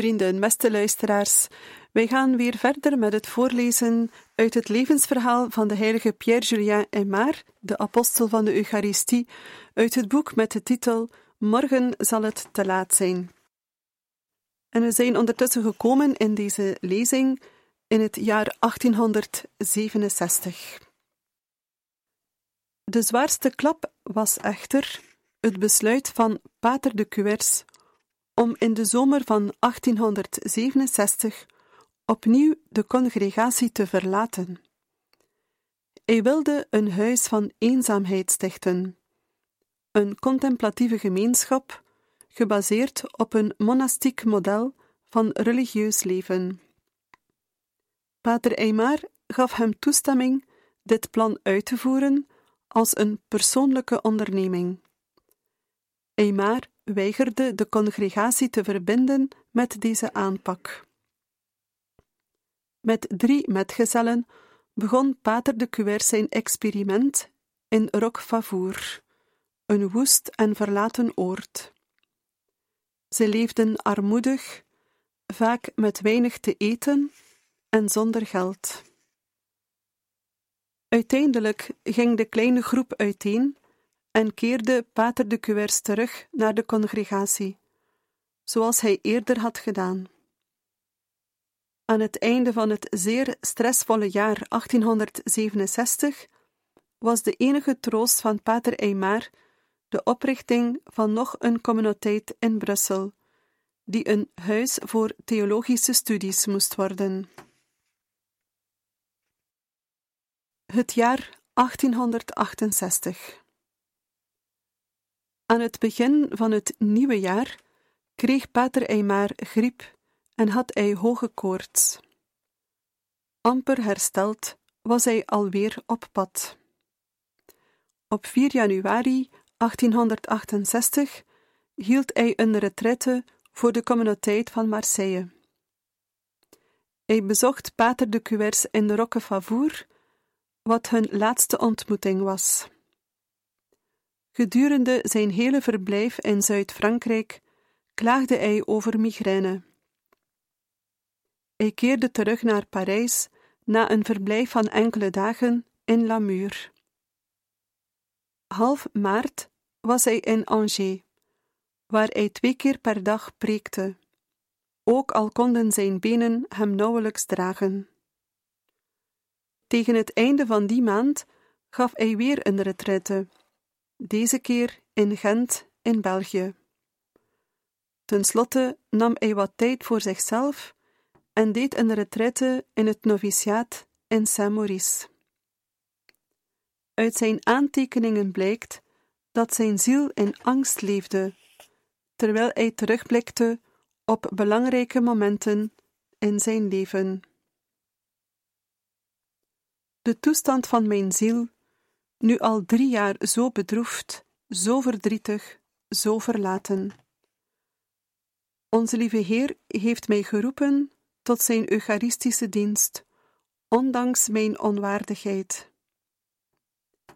Vrienden, beste luisteraars, wij gaan weer verder met het voorlezen uit het levensverhaal van de heilige Pierre-Julien Aymar, de apostel van de Eucharistie, uit het boek met de titel Morgen zal het te laat zijn. En we zijn ondertussen gekomen in deze lezing in het jaar 1867. De zwaarste klap was echter het besluit van Pater de Cuers om in de zomer van 1867 opnieuw de congregatie te verlaten. Hij wilde een huis van eenzaamheid stichten, een contemplatieve gemeenschap gebaseerd op een monastiek model van religieus leven. Pater Eymar gaf hem toestemming dit plan uit te voeren als een persoonlijke onderneming. Eymar weigerde de congregatie te verbinden met deze aanpak. Met drie metgezellen begon Pater de Cuers zijn experiment in Roquefavour, een woest en verlaten oord. Ze leefden armoedig, vaak met weinig te eten en zonder geld. Uiteindelijk ging de kleine groep uiteen en keerde Pater de Cuers terug naar de congregatie, zoals hij eerder had gedaan. Aan het einde van het zeer stressvolle jaar 1867 was de enige troost van Pater Eymar de oprichting van nog een communiteit in Brussel, die een huis voor theologische studies moest worden. Het jaar 1868 aan het begin van het nieuwe jaar kreeg Pater Eymar griep en had hij hoge koorts. Amper hersteld was hij alweer op pad. Op 4 januari 1868 hield hij een retraite voor de communiteit van Marseille. Hij bezocht Pater de Cuers in Roquefavour, wat hun laatste ontmoeting was. Gedurende zijn hele verblijf in Zuid-Frankrijk klaagde hij over migraine. Hij keerde terug naar Parijs na een verblijf van enkele dagen in Lamur. Half maart was hij in Angers, waar hij twee keer per dag preekte, ook al konden zijn benen hem nauwelijks dragen. Tegen het einde van die maand gaf hij weer een retraite deze keer in Gent in België. Ten slotte nam hij wat tijd voor zichzelf en deed een retraite in het noviciaat in Saint-Maurice. Uit zijn aantekeningen blijkt dat zijn ziel in angst leefde, terwijl hij terugblikte op belangrijke momenten in zijn leven. De toestand van mijn ziel nu al drie jaar zo bedroefd, zo verdrietig, zo verlaten. Onze lieve Heer heeft mij geroepen tot zijn Eucharistische dienst, ondanks mijn onwaardigheid.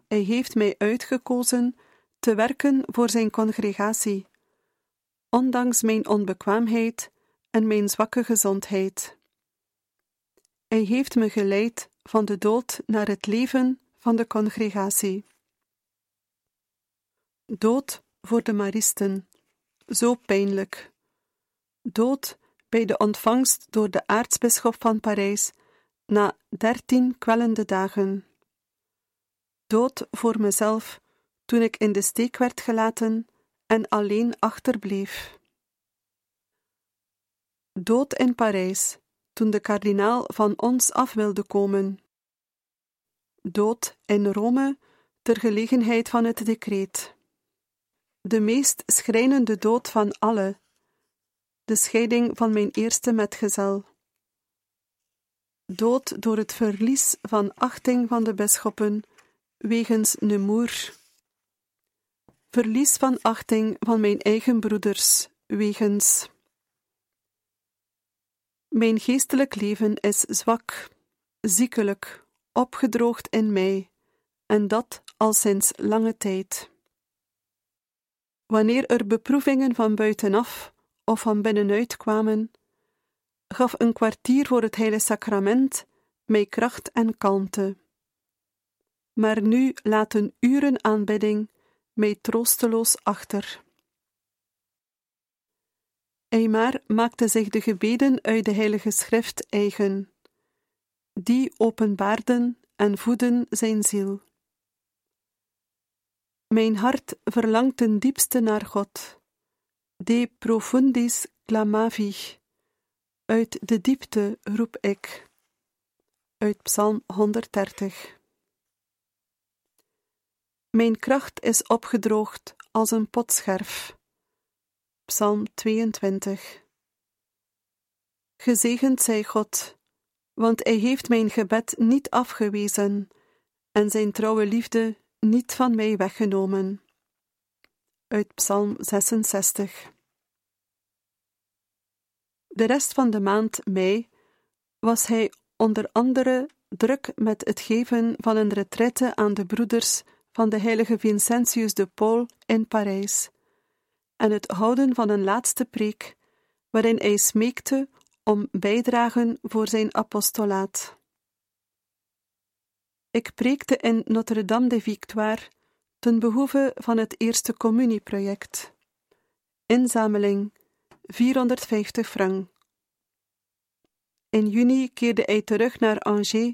Hij heeft mij uitgekozen te werken voor zijn congregatie, ondanks mijn onbekwaamheid en mijn zwakke gezondheid. Hij heeft me geleid van de dood naar het leven van de congregatie. Dood voor de Maristen, zo pijnlijk. Dood bij de ontvangst door de aartsbisschop van Parijs na dertien kwellende dagen. Dood voor mezelf toen ik in de steek werd gelaten en alleen achterbleef. Dood in Parijs toen de kardinaal van ons af wilde komen dood in Rome ter gelegenheid van het decreet. De meest schrijnende dood van alle, de scheiding van mijn eerste metgezel. Dood door het verlies van achting van de bisschoppen wegens Nemoer. Verlies van achting van mijn eigen broeders wegens. Mijn geestelijk leven is zwak, ziekelijk, opgedroogd in mij, en dat al sinds lange tijd. Wanneer er beproevingen van buitenaf of van binnenuit kwamen, gaf een kwartier voor het heilige sacrament mij kracht en kalmte. Maar nu laten uren aanbidding mij troosteloos achter. Eimar maakte zich de gebeden uit de Heilige Schrift eigen. Die openbaarden en voeden zijn ziel. Mijn hart verlangt ten diepste naar God. De profundis clamavi. Uit de diepte roep ik. Uit Psalm 130. Mijn kracht is opgedroogd als een potscherf. Psalm 22. Gezegend zij God, want Hij heeft mijn gebed niet afgewezen en zijn trouwe liefde niet van mij weggenomen. Uit Psalm 66. De rest van de maand mei was hij onder andere druk met het geven van een retraite aan de broeders van de heilige Vincentius de Paul in Parijs en het houden van een laatste preek, waarin hij smeekte om bijdragen voor zijn apostolaat. Ik preekte in Notre-Dame de Victoire ten behoeve van het Eerste Communieproject. Inzameling 450 frank. In juni keerde hij terug naar Angers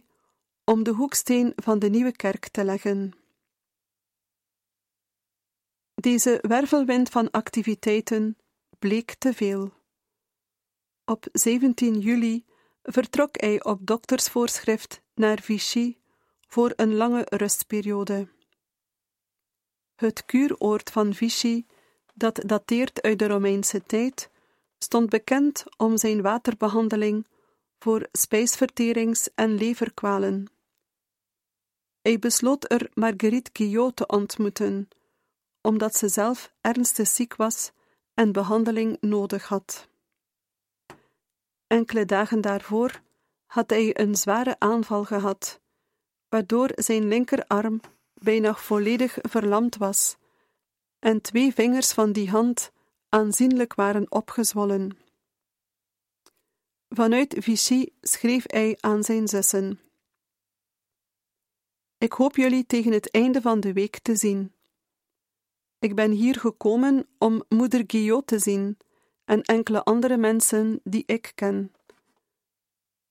om de hoeksteen van de nieuwe kerk te leggen. Deze wervelwind van activiteiten bleek te veel. Op 17 juli vertrok hij op doktersvoorschrift naar Vichy voor een lange rustperiode. Het kuuroord van Vichy, dat dateert uit de Romeinse tijd, stond bekend om zijn waterbehandeling voor spijsverterings- en leverkwalen. Hij besloot er Marguerite Guillot te ontmoeten omdat ze zelf ernstig ziek was en behandeling nodig had. Enkele dagen daarvoor had hij een zware aanval gehad, waardoor zijn linkerarm bijna volledig verlamd was en twee vingers van die hand aanzienlijk waren opgezwollen. Vanuit Vichy schreef hij aan zijn zussen: Ik hoop jullie tegen het einde van de week te zien. Ik ben hier gekomen om moeder Guillot te zien en enkele andere mensen die ik ken.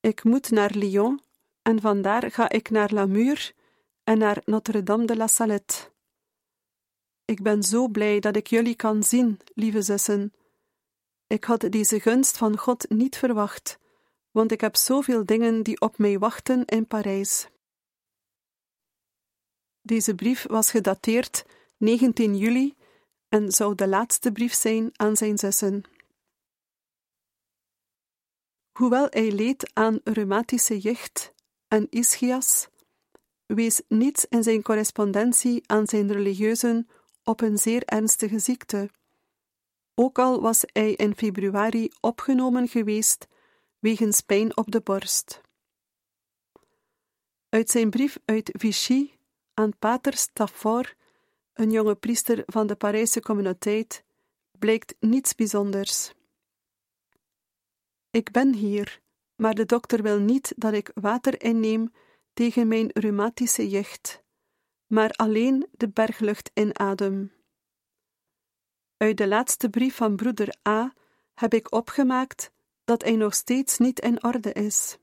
Ik moet naar Lyon en vandaar ga ik naar Lamur en naar Notre-Dame de la Salette. Ik ben zo blij dat ik jullie kan zien, lieve zussen. Ik had deze gunst van God niet verwacht, want ik heb zoveel dingen die op mij wachten in Parijs. Deze brief was gedateerd 19 juli en zou de laatste brief zijn aan zijn zussen. Hoewel hij leed aan reumatische jicht en ischias, wees niets in zijn correspondentie aan zijn religieuzen op een zeer ernstige ziekte. Ook al was hij in februari opgenomen geweest wegens pijn op de borst. Uit zijn brief uit Vichy aan pater Stafford een jonge priester van de Parijse communiteit, blijkt niets bijzonders. Ik ben hier, maar de dokter wil niet dat ik water inneem tegen mijn reumatische jicht, maar alleen de berglucht inadem. Uit de laatste brief van broeder A heb ik opgemaakt dat hij nog steeds niet in orde is.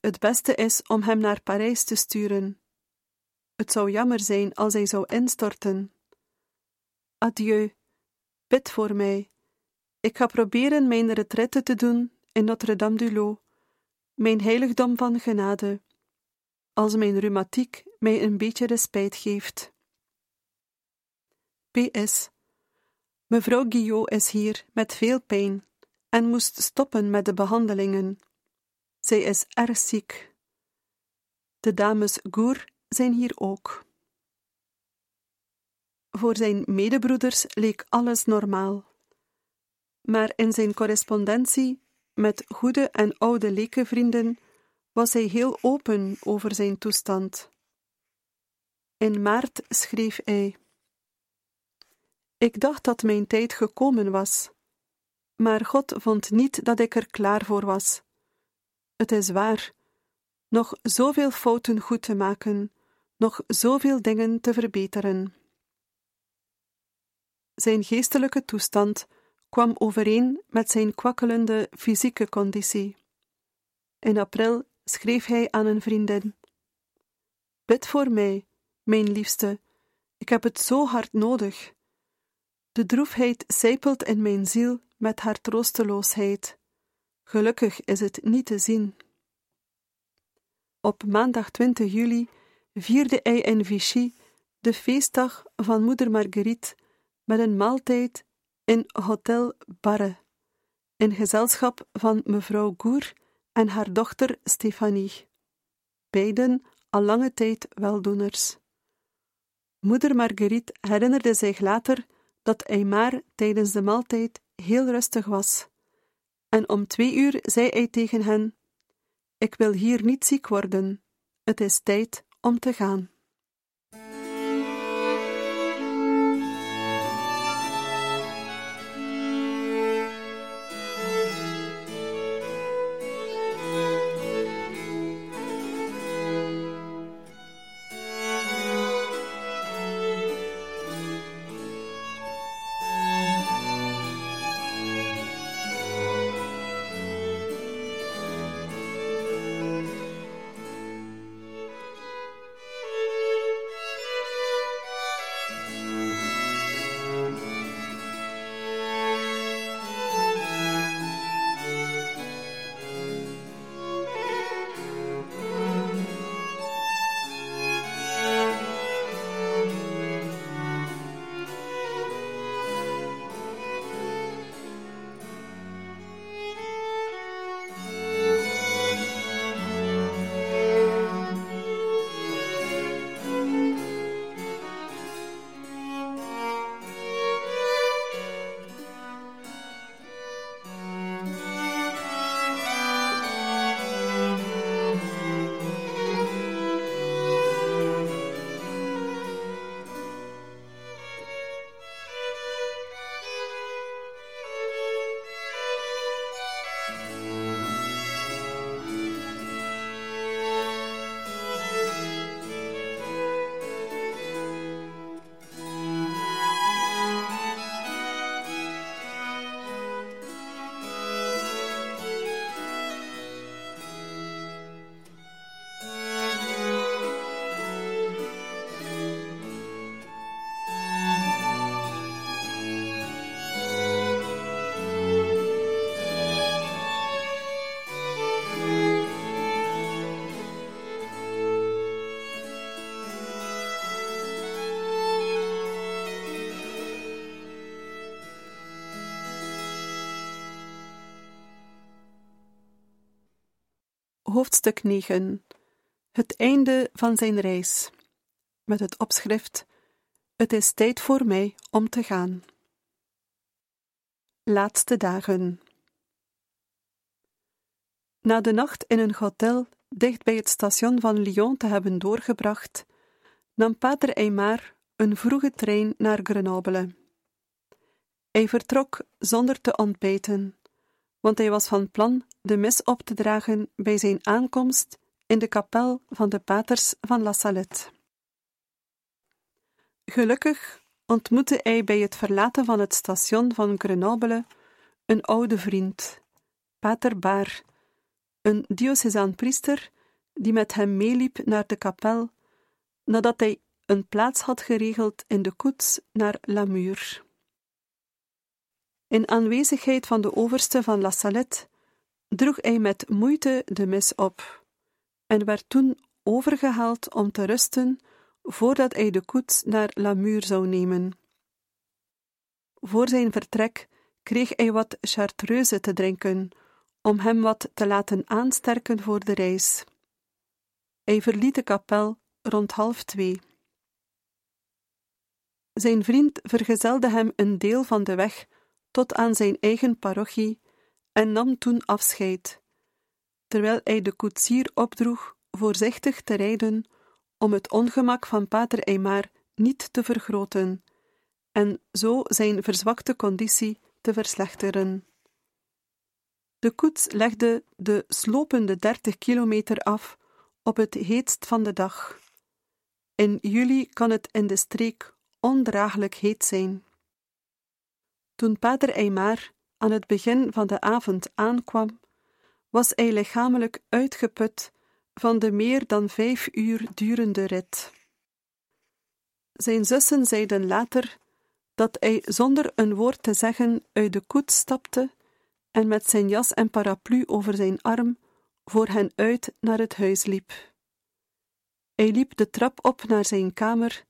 Het beste is om hem naar Parijs te sturen. Het zou jammer zijn als hij zou instorten. Adieu, bid voor mij. Ik ga proberen mijn retraite te doen in Notre-Dame du Lot, mijn heiligdom van genade. als mijn reumatiek mij een beetje respijt geeft. PS. Mevrouw Guillot is hier met veel pijn en moest stoppen met de behandelingen. Zij is erg ziek. De dames Goer zijn hier ook. Voor zijn medebroeders leek alles normaal. Maar in zijn correspondentie met goede en oude lekenvrienden was hij heel open over zijn toestand. In maart schreef hij: Ik dacht dat mijn tijd gekomen was, maar God vond niet dat ik er klaar voor was. Het is waar, nog zoveel fouten goed te maken, nog zoveel dingen te verbeteren. Zijn geestelijke toestand kwam overeen met zijn kwakkelende fysieke conditie. In april schreef hij aan een vriendin: Bid voor mij, mijn liefste, ik heb het zo hard nodig. De droefheid zijpelt in mijn ziel met haar troosteloosheid. Gelukkig is het niet te zien. Op maandag 20 juli vierde hij in Vichy de feestdag van moeder Marguerite met een maaltijd in Hotel Barre, in gezelschap van mevrouw Goer en haar dochter Stefanie, beiden al lange tijd weldoeners. Moeder Marguerite herinnerde zich later dat Aymar tijdens de maaltijd heel rustig was, en om twee uur zei hij tegen hen: Ik wil hier niet ziek worden, het is tijd om te gaan. Hoofdstuk 9 Het einde van zijn reis. Met het opschrift: Het is tijd voor mij om te gaan. Laatste dagen. Na de nacht in een hotel dicht bij het station van Lyon te hebben doorgebracht, nam Pater Aymar een vroege trein naar Grenoble. Hij vertrok zonder te ontbijten, want hij was van plan de mis op te dragen bij zijn aankomst in de kapel van de paters van La Salette. Gelukkig ontmoette hij bij het verlaten van het station van Grenoble een oude vriend, Pater Baar, een diocesaan priester die met hem meeliep naar de kapel nadat hij een plaats had geregeld in de koets naar Lamur. In aanwezigheid van de overste van La Salette droeg hij met moeite de mis op en werd toen overgehaald om te rusten voordat hij de koets naar Lamur zou nemen. Voor zijn vertrek kreeg hij wat chartreuse te drinken, om hem wat te laten aansterken voor de reis. Hij verliet de kapel rond half twee. Zijn vriend vergezelde hem een deel van de weg tot aan zijn eigen parochie en nam toen afscheid, terwijl hij de koetsier opdroeg voorzichtig te rijden om het ongemak van pater Eymar niet te vergroten en zo zijn verzwakte conditie te verslechteren. De koets legde de slopende dertig kilometer af op het heetst van de dag. In juli kan het in de streek ondraaglijk heet zijn. Toen pater Eymar aan het begin van de avond aankwam, was hij lichamelijk uitgeput van de meer dan vijf uur durende rit. Zijn zussen zeiden later dat hij zonder een woord te zeggen uit de koets stapte en met zijn jas en paraplu over zijn arm voor hen uit naar het huis liep. Hij liep de trap op naar zijn kamer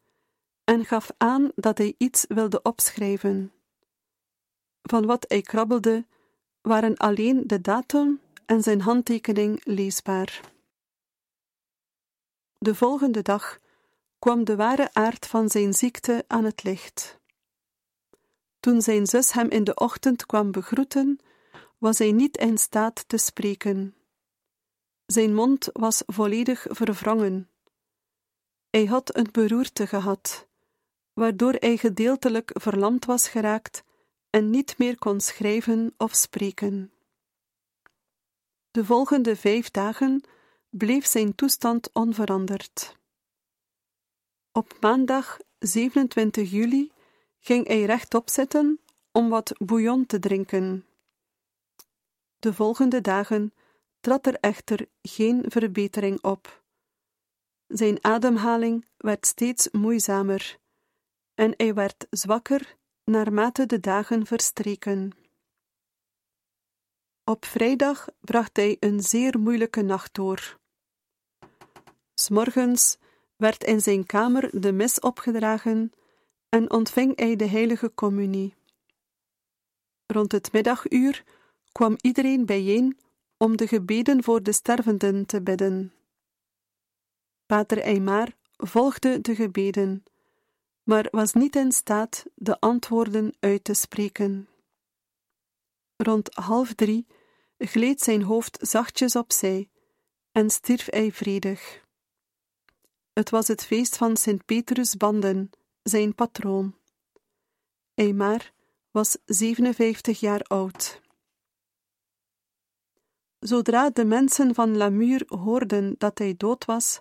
en gaf aan dat hij iets wilde opschrijven. Van wat hij krabbelde, waren alleen de datum en zijn handtekening leesbaar. De volgende dag kwam de ware aard van zijn ziekte aan het licht. Toen zijn zus hem in de ochtend kwam begroeten, was hij niet in staat te spreken. Zijn mond was volledig verwrongen. Hij had een beroerte gehad, waardoor hij gedeeltelijk verlamd was geraakt en niet meer kon schrijven of spreken. De volgende vijf dagen bleef zijn toestand onveranderd. Op maandag 27 juli ging hij rechtop zitten om wat bouillon te drinken. De volgende dagen trad er echter geen verbetering op. Zijn ademhaling werd steeds moeizamer en hij werd zwakker naarmate de dagen verstreken. Op vrijdag bracht hij een zeer moeilijke nacht door. S'morgens werd in zijn kamer de mis opgedragen en ontving hij de heilige communie. Rond het middaguur kwam iedereen bijeen om de gebeden voor de stervenden te bidden. Pater Eymar volgde de gebeden, maar was niet in staat de antwoorden uit te spreken. Rond half drie gleed zijn hoofd zachtjes opzij en stierf hij vredig. Het was het feest van Sint Petrus Banden, zijn patroon. Eymar was 57 jaar oud. Zodra de mensen van Lamur hoorden dat hij dood was,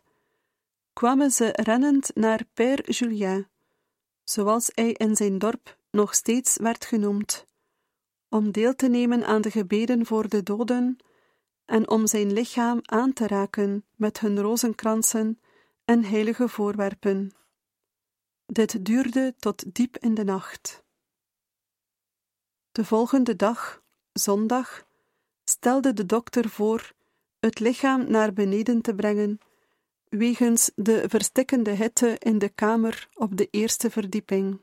kwamen ze rennend naar Père Julien, zoals hij in zijn dorp nog steeds werd genoemd, om deel te nemen aan de gebeden voor de doden en om zijn lichaam aan te raken met hun rozenkransen en heilige voorwerpen. Dit duurde tot diep in de nacht. De volgende dag, zondag, stelde de dokter voor het lichaam naar beneden te brengen, wegens de verstikkende hitte in de kamer op de eerste verdieping.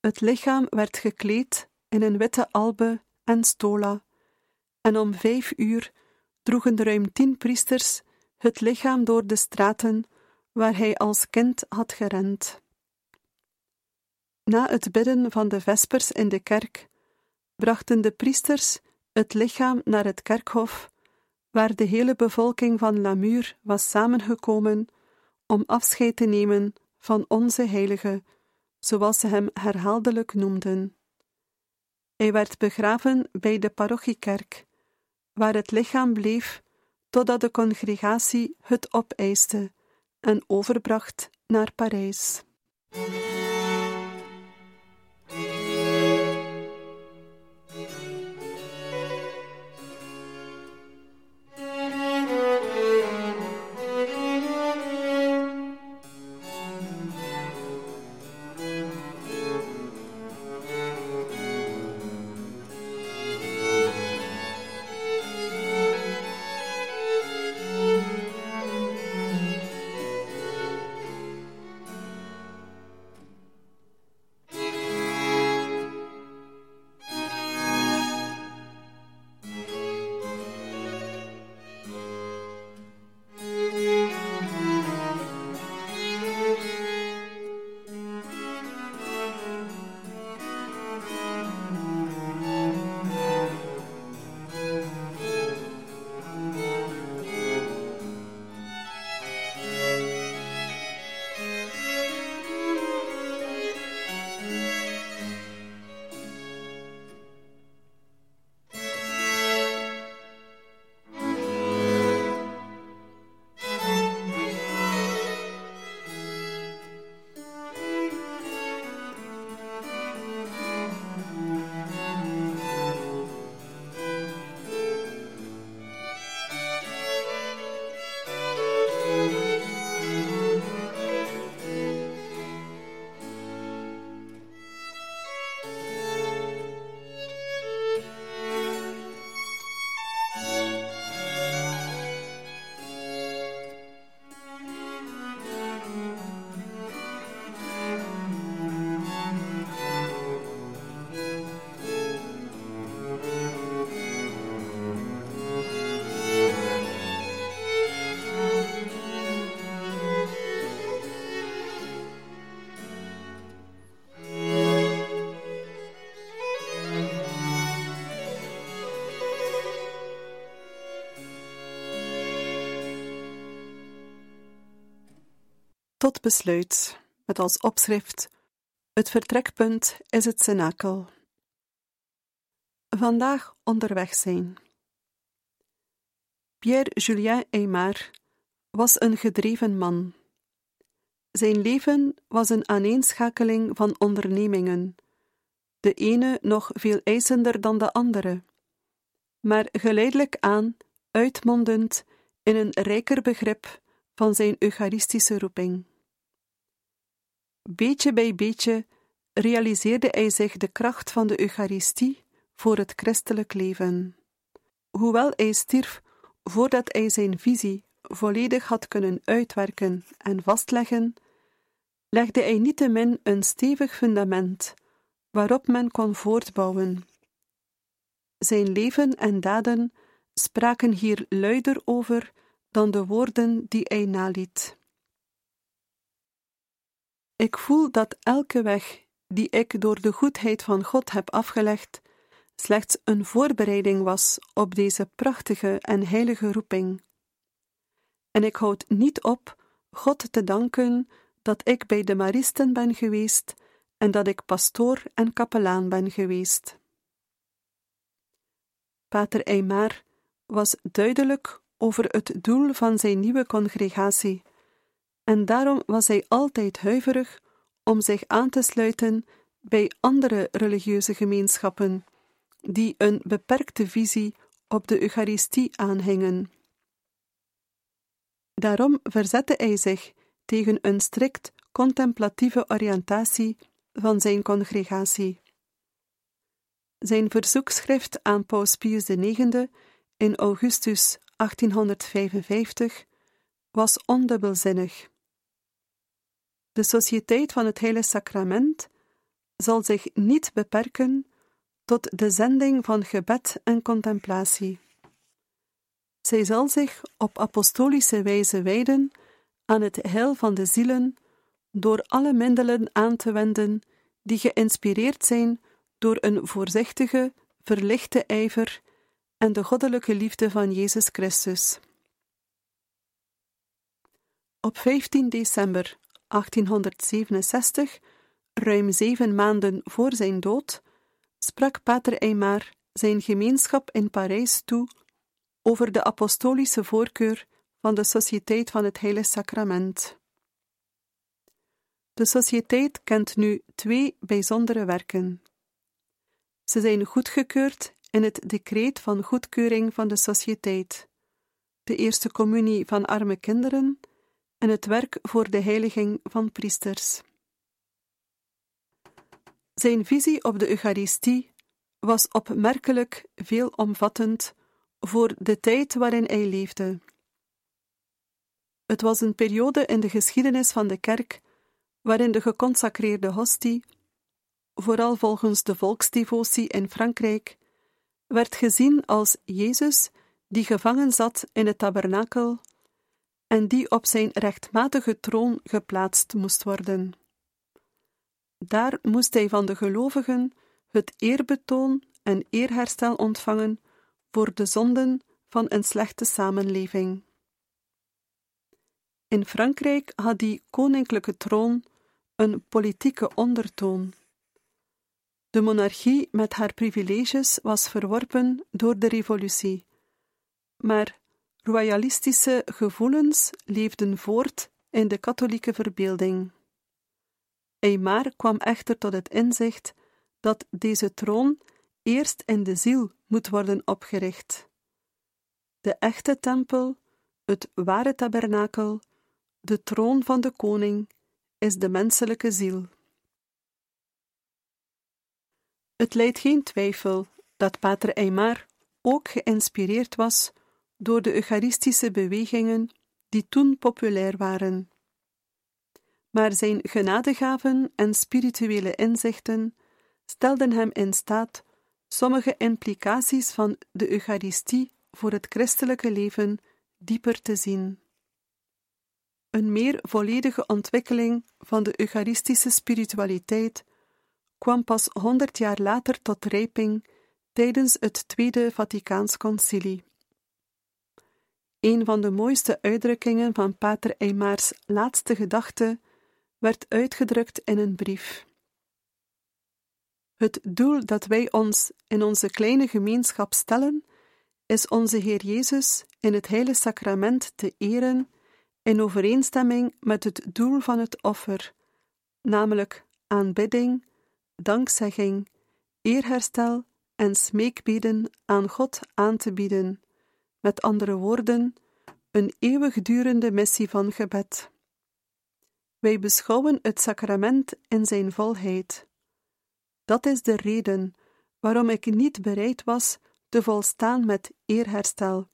Het lichaam werd gekleed in een witte albe en stola, en om vijf uur droegen ruim tien priesters het lichaam door de straten waar hij als kind had gerend. Na het bidden van de vespers in de kerk brachten de priesters het lichaam naar het kerkhof, waar de hele bevolking van Lamur was samengekomen om afscheid te nemen van onze heilige, zoals ze hem herhaaldelijk noemden. Hij werd begraven bij de parochiekerk, waar het lichaam bleef totdat de congregatie het opeiste en overbracht naar Parijs. Tot besluit, met als opschrift: Het vertrekpunt is het cenakel. Vandaag onderweg zijn. Pierre-Julien Aymar was een gedreven man. Zijn leven was een aaneenschakeling van ondernemingen, de ene nog veel eisender dan de andere, maar geleidelijk aan uitmondend in een rijker begrip van zijn eucharistische roeping. Beetje bij beetje realiseerde hij zich de kracht van de Eucharistie voor het christelijk leven. Hoewel hij stierf voordat hij zijn visie volledig had kunnen uitwerken en vastleggen, legde hij niettemin een stevig fundament waarop men kon voortbouwen. Zijn leven en daden spraken hier luider over dan de woorden die hij naliet. Ik voel dat elke weg die ik door de goedheid van God heb afgelegd, slechts een voorbereiding was op deze prachtige en heilige roeping. En ik houd niet op God te danken dat ik bij de Maristen ben geweest en dat ik pastoor en kapelaan ben geweest. Pater Eymar was duidelijk over het doel van zijn nieuwe congregatie, en daarom was hij altijd huiverig om zich aan te sluiten bij andere religieuze gemeenschappen, die een beperkte visie op de Eucharistie aanhingen. Daarom verzette hij zich tegen een strikt contemplatieve oriëntatie van zijn congregatie. Zijn verzoekschrift aan Paus Pius IX in augustus 1855 was ondubbelzinnig. De Sociëteit van het Heilige Sacrament zal zich niet beperken tot de zending van gebed en contemplatie. Zij zal zich op apostolische wijze wijden aan het heil van de zielen door alle middelen aan te wenden die geïnspireerd zijn door een voorzichtige, verlichte ijver en de goddelijke liefde van Jezus Christus. Op 15 december 1867, ruim zeven maanden voor zijn dood, sprak Pater Eymar zijn gemeenschap in Parijs toe over de apostolische voorkeur van de Sociëteit van het Heilige Sacrament. De Sociëteit kent nu twee bijzondere werken. Ze zijn goedgekeurd in het decreet van goedkeuring van de Sociëteit, de eerste communie van arme kinderen en het werk voor de heiliging van priesters. Zijn visie op de Eucharistie was opmerkelijk veelomvattend voor de tijd waarin hij leefde. Het was een periode in de geschiedenis van de kerk waarin de geconsacreerde hostie, vooral volgens de volksdevotie in Frankrijk, werd gezien als Jezus die gevangen zat in het tabernakel en die op zijn rechtmatige troon geplaatst moest worden. Daar moest hij van de gelovigen het eerbetoon en eerherstel ontvangen voor de zonden van een slechte samenleving. In Frankrijk had die koninklijke troon een politieke ondertoon. De monarchie met haar privileges was verworpen door de revolutie, maar royalistische gevoelens leefden voort in de katholieke verbeelding. Eymar kwam echter tot het inzicht dat deze troon eerst in de ziel moet worden opgericht. De echte tempel, het ware tabernakel, de troon van de koning, is de menselijke ziel. Het leidt geen twijfel dat Pater Eymar ook geïnspireerd was door de Eucharistische bewegingen die toen populair waren. Maar zijn genadegaven en spirituele inzichten stelden hem in staat sommige implicaties van de Eucharistie voor het christelijke leven dieper te zien. Een meer volledige ontwikkeling van de Eucharistische spiritualiteit kwam pas honderd jaar later tot rijping tijdens het Tweede Vaticaans Concilie. Een van de mooiste uitdrukkingen van Pater Eimaars laatste gedachte, werd uitgedrukt in een brief. Het doel dat wij ons in onze kleine gemeenschap stellen, is onze Heer Jezus in het Heilige Sacrament te eren in overeenstemming met het doel van het offer, namelijk aanbidding, dankzegging, eerherstel en smeekbeden aan God aan te bieden, met andere woorden, een eeuwigdurende missie van gebed. Wij beschouwen het sacrament in zijn volheid. Dat is de reden waarom ik niet bereid was te volstaan met eerherstel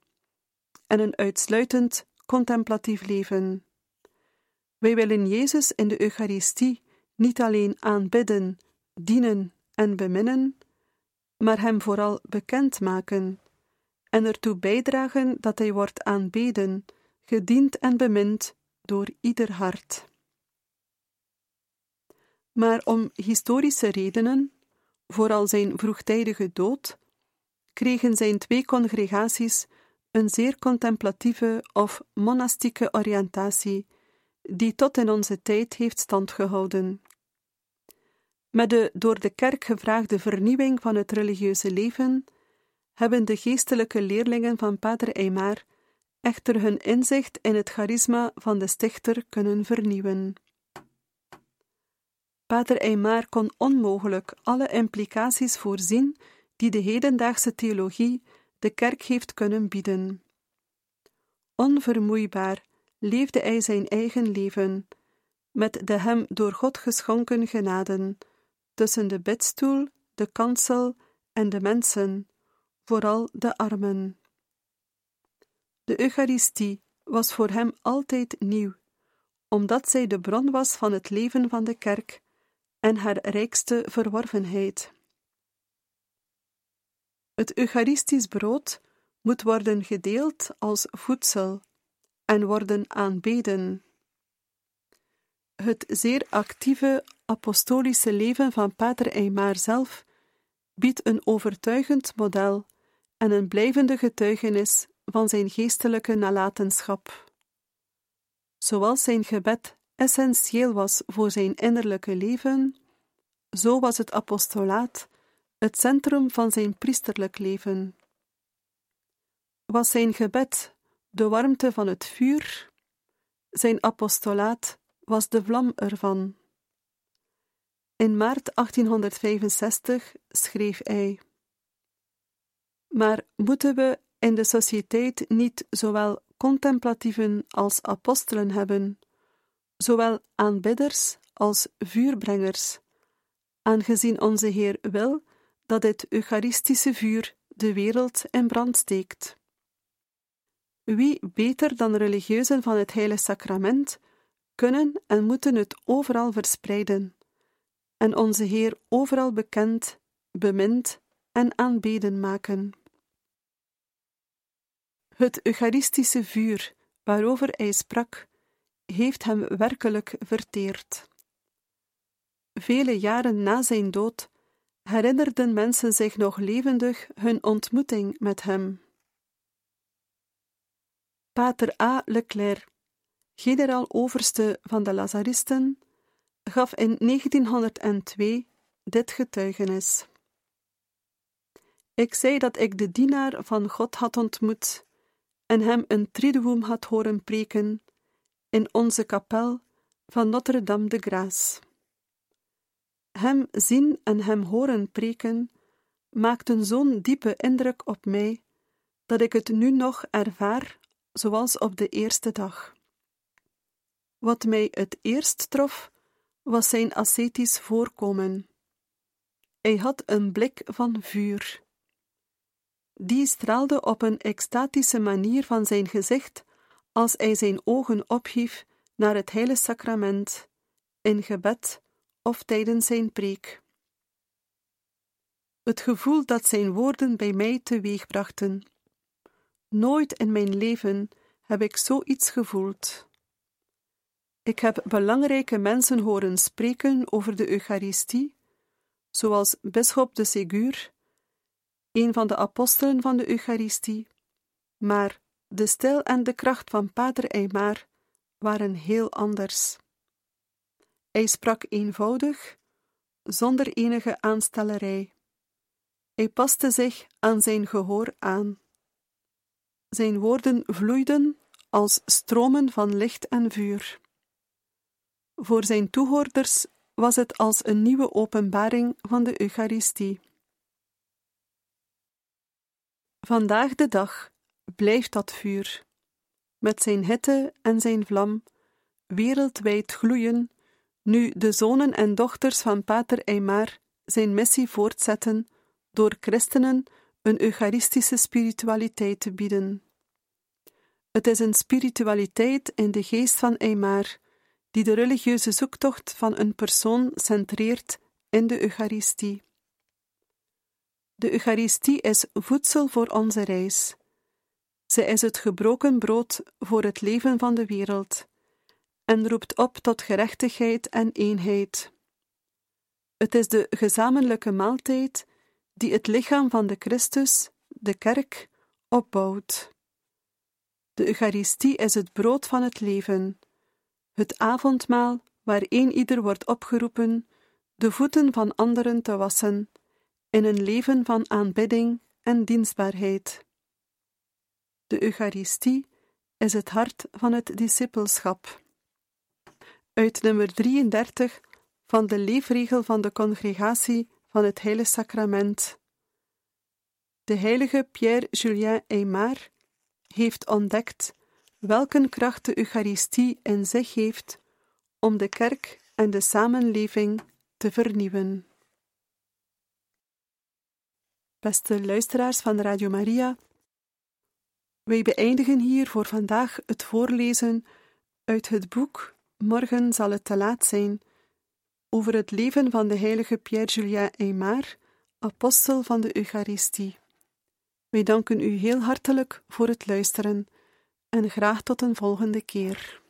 en een uitsluitend contemplatief leven. Wij willen Jezus in de Eucharistie niet alleen aanbidden, dienen en beminnen, maar Hem vooral bekend maken en ertoe bijdragen dat Hij wordt aanbeden, gediend en bemind door ieder hart. Maar om historische redenen, vooral zijn vroegtijdige dood, kregen zijn twee congregaties een zeer contemplatieve of monastieke oriëntatie, die tot in onze tijd heeft standgehouden. Met de door de kerk gevraagde vernieuwing van het religieuze leven hebben de geestelijke leerlingen van Pater Eymar echter hun inzicht in het charisma van de stichter kunnen vernieuwen. Pater Eymar kon onmogelijk alle implicaties voorzien die de hedendaagse theologie de kerk heeft kunnen bieden. Onvermoeibaar leefde hij zijn eigen leven, met de hem door God geschonken genaden, tussen de bedstoel, de kansel en de mensen, vooral de armen. De Eucharistie was voor hem altijd nieuw, omdat zij de bron was van het leven van de kerk en haar rijkste verworvenheid. Het Eucharistisch brood moet worden gedeeld als voedsel en worden aanbeden. Het zeer actieve apostolische leven van Pater Eymar zelf biedt een overtuigend model en een blijvende getuigenis van zijn geestelijke nalatenschap. Zoals zijn gebed essentieel was voor zijn innerlijke leven, zo was het apostolaat het centrum van zijn priesterlijk leven. Was zijn gebed de warmte van het vuur, zijn apostolaat was de vlam ervan. In maart 1865 schreef hij: Maar moeten we in de sociëteit niet zowel contemplatieven als apostelen hebben, zowel aanbidders als vuurbrengers, aangezien onze Heer wil dat het Eucharistische vuur de wereld in brand steekt. Wie beter dan religieuzen van het Heilige Sacrament kunnen en moeten het overal verspreiden, en onze Heer overal bekend, bemind en aanbeden maken. Het Eucharistische vuur waarover hij sprak, heeft hem werkelijk verteerd. Vele jaren na zijn dood herinnerden mensen zich nog levendig hun ontmoeting met hem. Pater A. Leclerc, generaal-overste van de Lazaristen, gaf in 1902 dit getuigenis. Ik zei dat ik de dienaar van God had ontmoet en hem een triduum had horen preken in onze kapel van Notre-Dame de Grâce. Hem zien en hem horen preken maakten zo'n diepe indruk op mij dat ik het nu nog ervaar zoals op de eerste dag. Wat mij het eerst trof, was zijn ascetisch voorkomen. Hij had een blik van vuur. Die straalde op een extatische manier van zijn gezicht als hij zijn ogen ophief naar het heilige sacrament, in gebed of tijdens zijn preek. Het gevoel dat zijn woorden bij mij teweegbrachten. Nooit in mijn leven heb ik zoiets gevoeld. Ik heb belangrijke mensen horen spreken over de Eucharistie, zoals bisschop de Ségur, een van de apostelen van de Eucharistie, maar de stijl en de kracht van Pater Eymar waren heel anders. Hij sprak eenvoudig, zonder enige aanstellerij. Hij paste zich aan zijn gehoor aan. Zijn woorden vloeiden als stromen van licht en vuur. Voor zijn toehoorders was het als een nieuwe openbaring van de Eucharistie. Vandaag de dag blijft dat vuur, met zijn hitte en zijn vlam, wereldwijd gloeien, nu de zonen en dochters van Pater Eymar zijn missie voortzetten door christenen een eucharistische spiritualiteit te bieden. Het is een spiritualiteit in de geest van Eymar, die de religieuze zoektocht van een persoon centreert in de Eucharistie. De Eucharistie is voedsel voor onze reis. Zij is het gebroken brood voor het leven van de wereld en roept op tot gerechtigheid en eenheid. Het is de gezamenlijke maaltijd die het lichaam van de Christus, de kerk, opbouwt. De Eucharistie is het brood van het leven, het avondmaal waarin ieder wordt opgeroepen de voeten van anderen te wassen in een leven van aanbidding en dienstbaarheid. De Eucharistie is het hart van het discipelschap. Uit nummer 33 van de leefregel van de congregatie van het Heilige Sacrament. De heilige Pierre-Julien Aymar heeft ontdekt welke kracht de Eucharistie in zich heeft om de kerk en de samenleving te vernieuwen. Beste luisteraars van Radio Maria, wij beëindigen hier voor vandaag het voorlezen uit het boek Morgen zal het te laat zijn over het leven van de heilige Pierre-Julien Aymar, apostel van de Eucharistie. Wij danken u heel hartelijk voor het luisteren en graag tot een volgende keer.